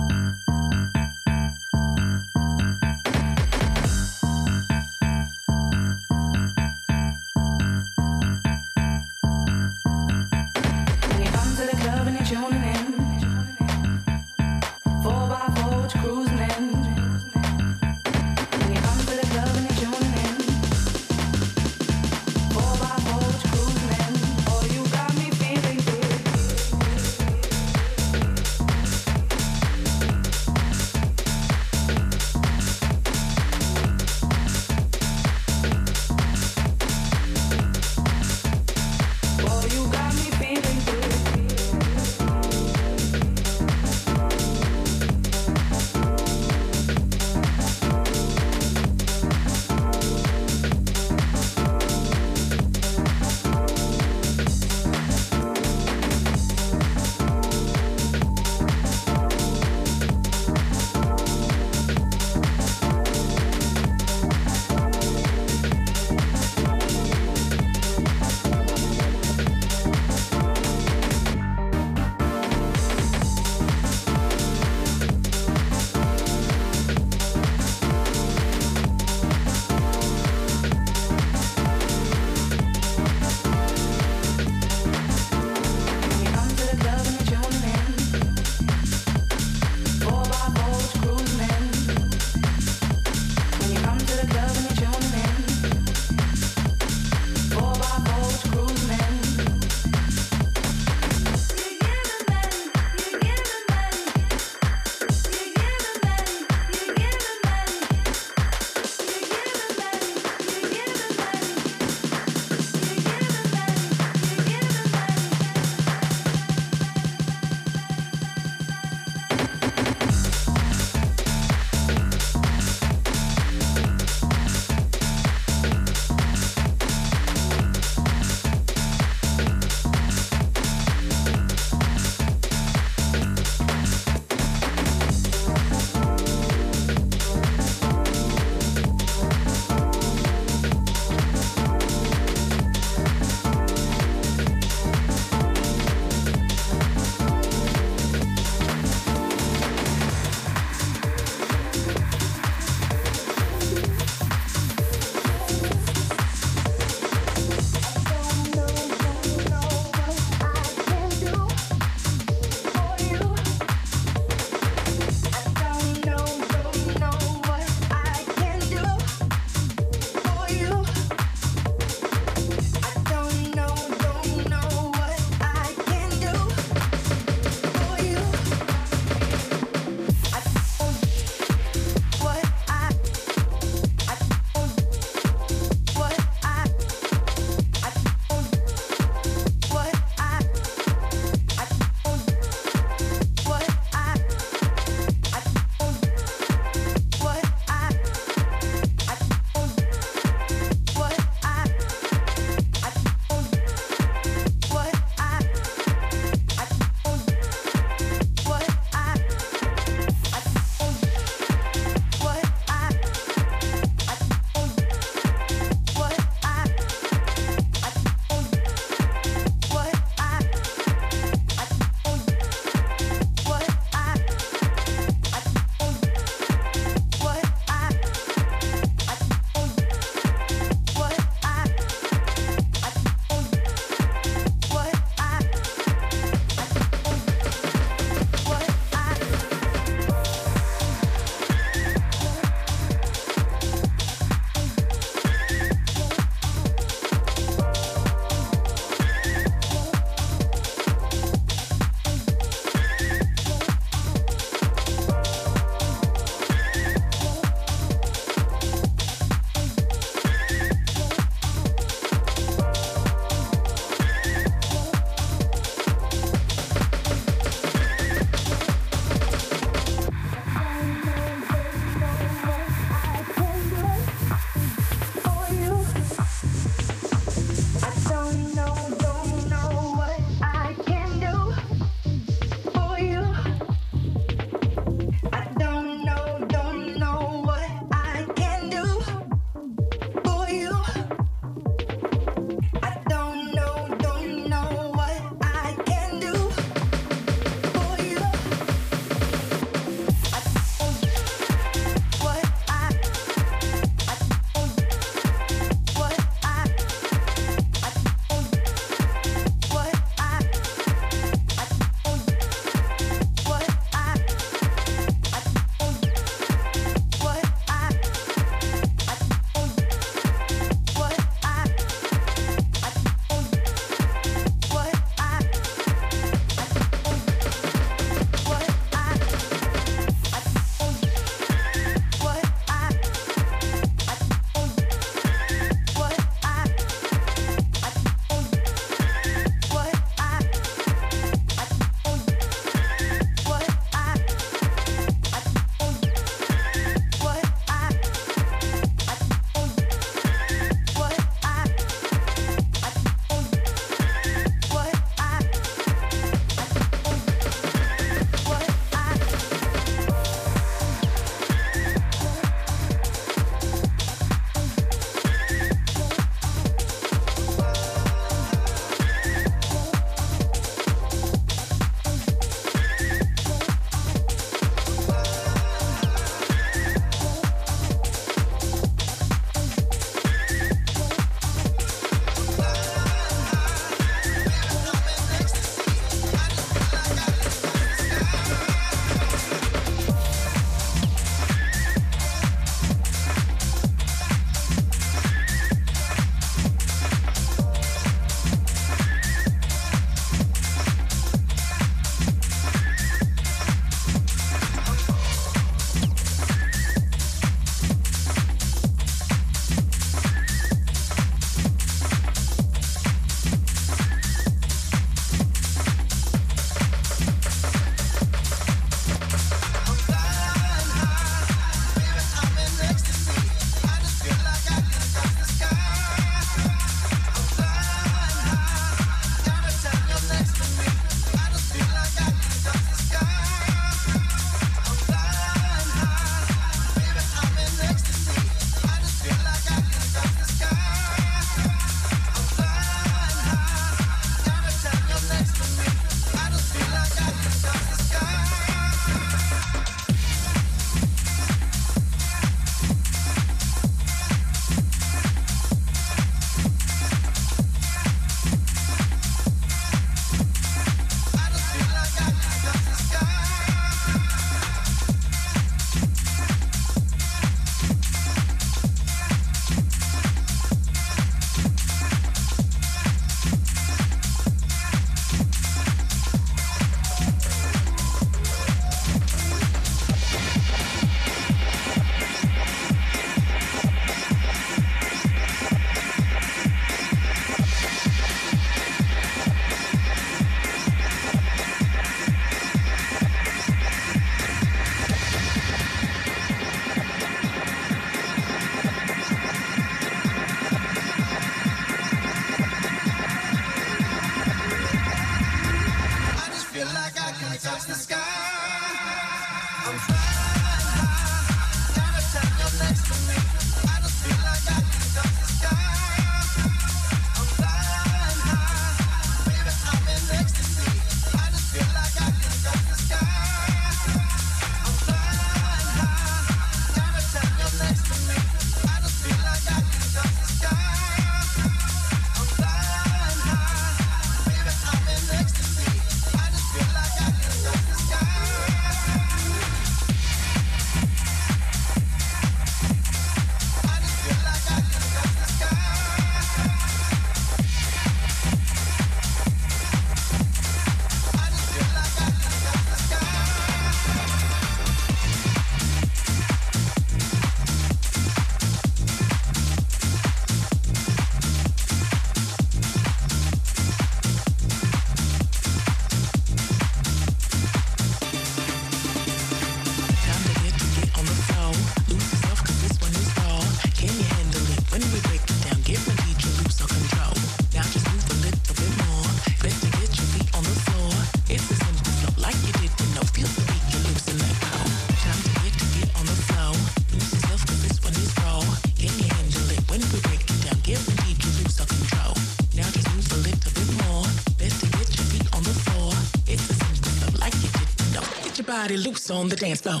loose on the dance floor.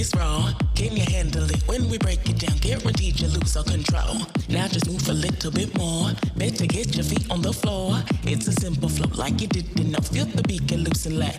it's raw, Can you handle it? When we break it down, guaranteed you lose all control. Now just move a little bit more. Better get your feet on the floor. It's a simple flow like you didn't know. Feel the beat and let.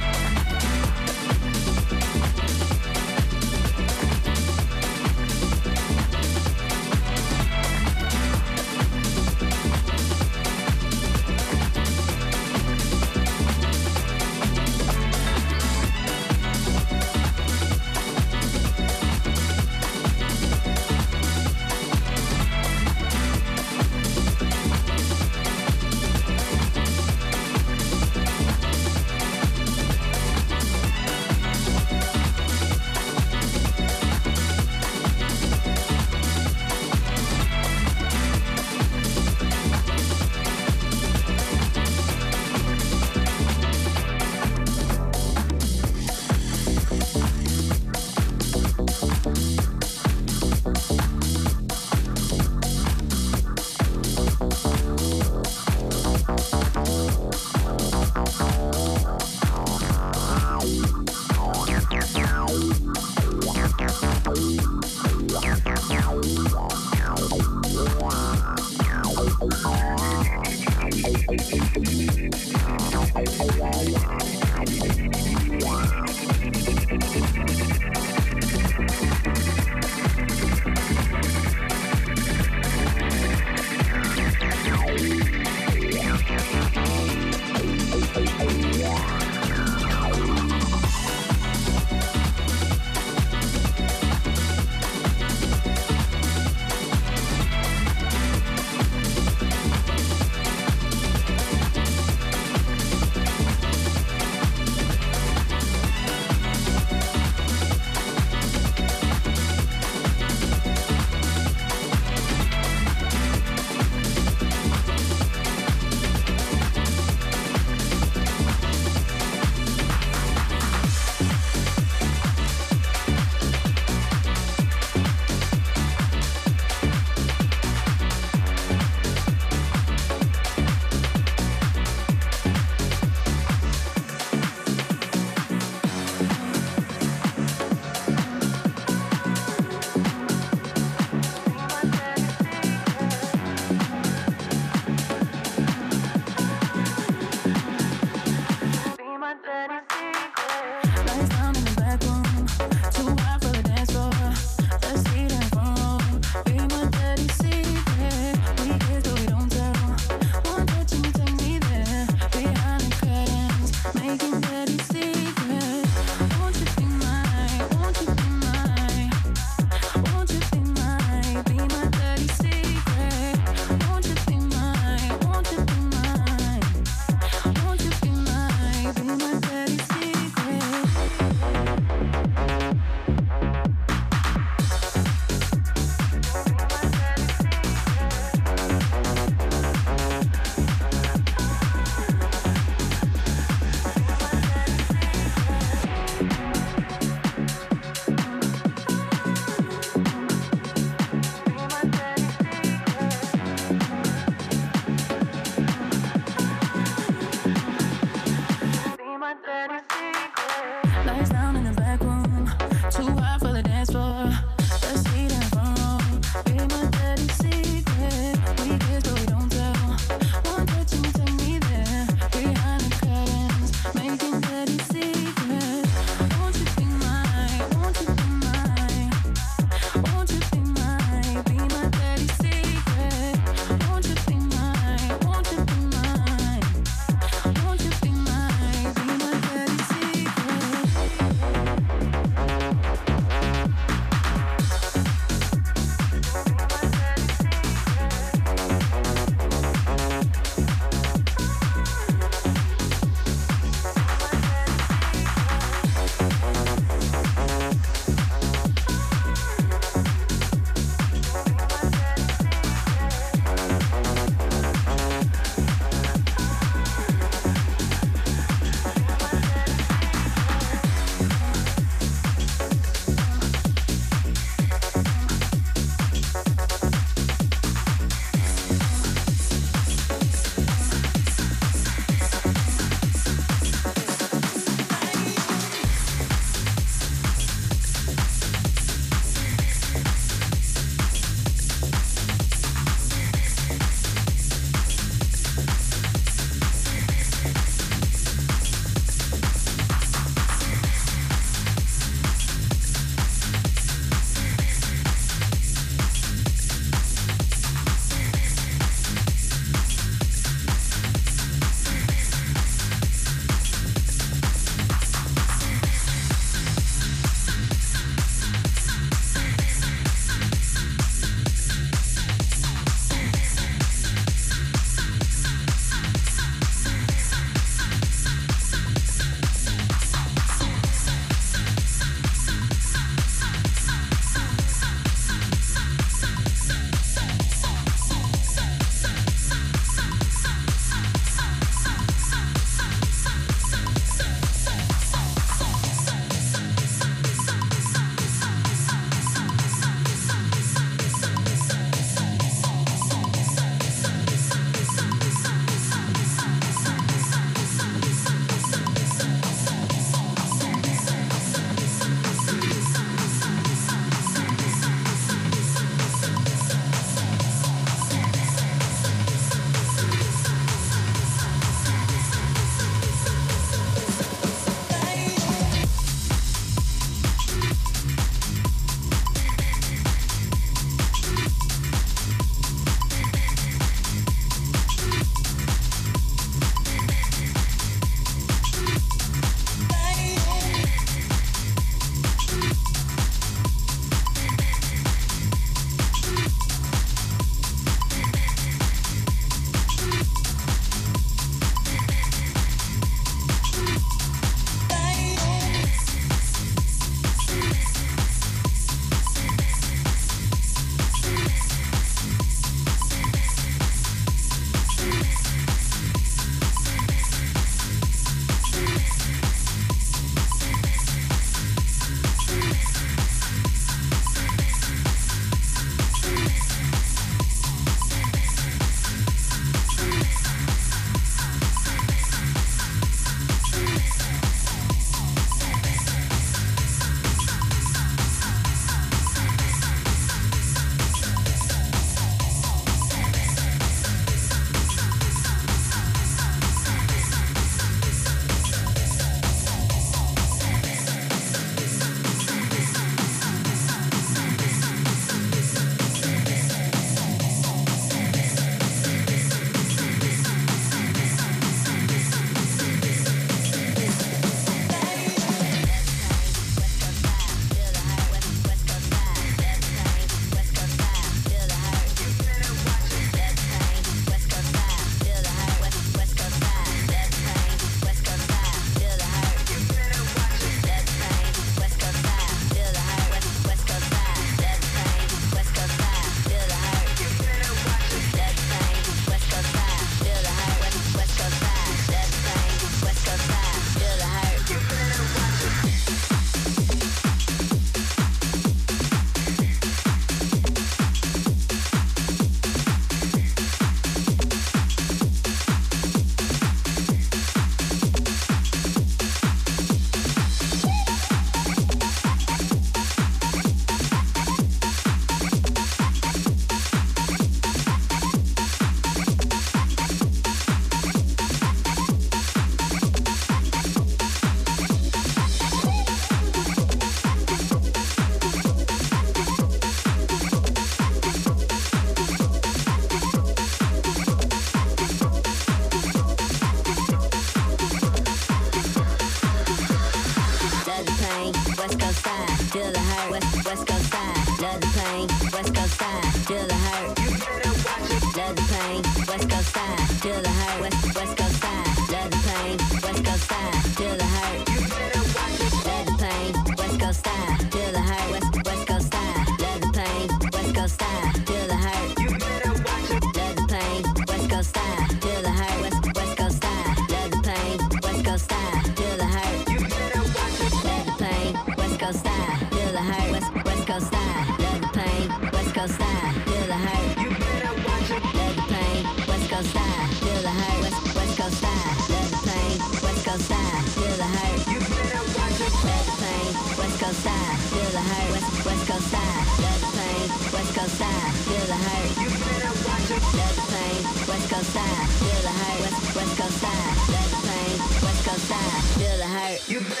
You better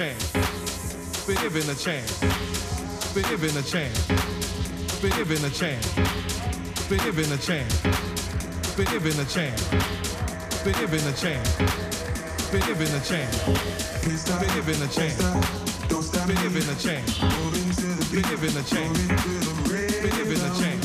chance. Be given a chance. Be given a chance. Be given a chance. Be given a chance. Be given a chance. Be given a chance. Be given a chance. Be given a chance. Be given a chance. Be given a chance. Be given a chance.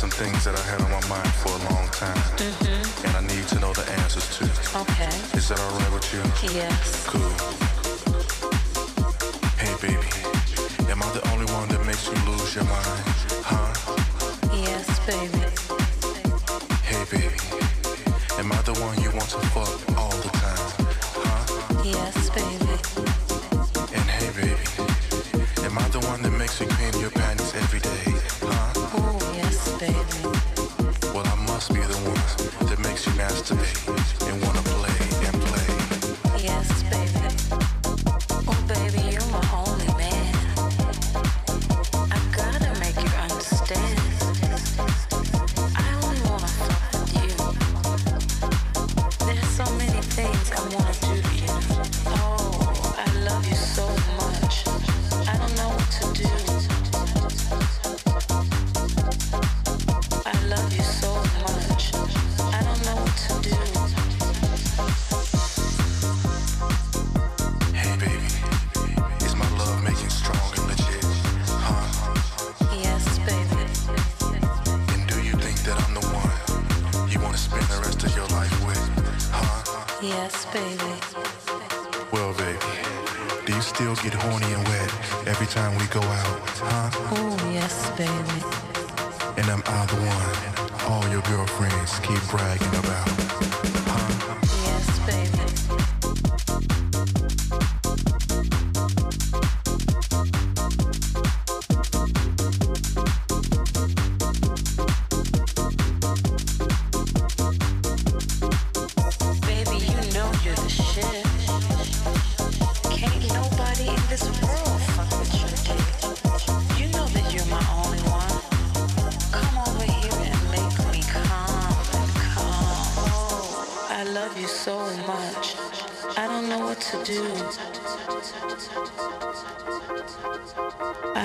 Some things that I had on my mind for a long time, Mm-hmm. and I need to know the answers to. Okay. Is that all right with you? Yes. Cool.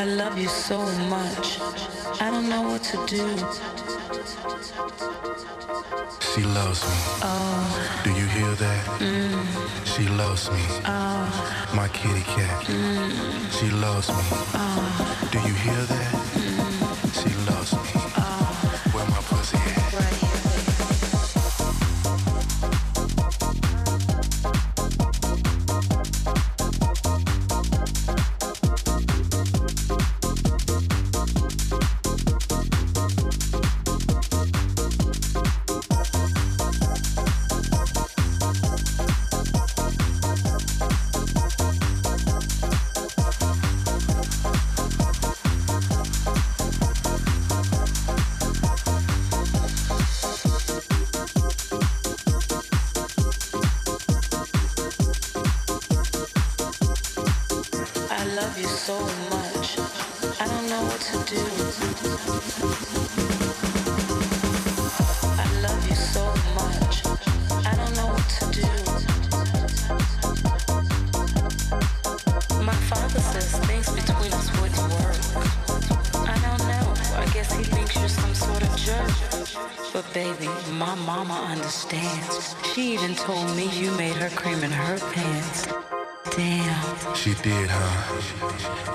I love you so much. I don't know what to do. She loves me. Oh, Do you hear that? mm, She loves me. oh, My kitty cat. mm, She loves me. oh, Do you hear that? She loves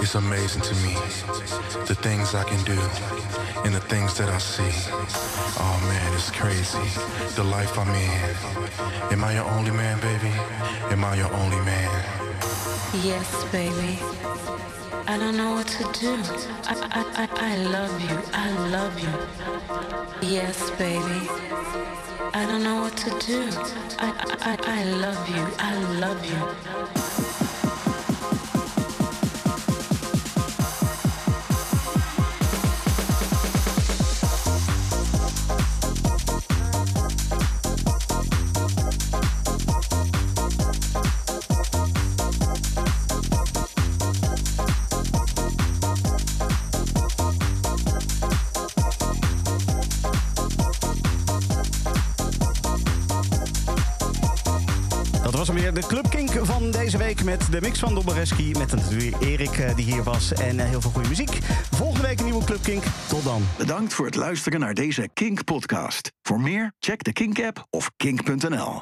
It's amazing to me. The things I can do and the things that I see. Oh man, it's crazy. The life I'm in. Am I your only man, baby? Am I your only man? Yes, baby. I don't know what to do. I, I, I, I love you. I love you. Yes, baby. I don't know what to do. I, I, I, I love you. I love you. Met de mix van Dobbereski. Met natuurlijk Erik eh, die hier was en eh, heel veel goede muziek. Volgende week een nieuwe Club Kink. Tot dan. Bedankt voor het luisteren naar deze Kink-podcast. Voor meer, check de Kink-app of kink.nl.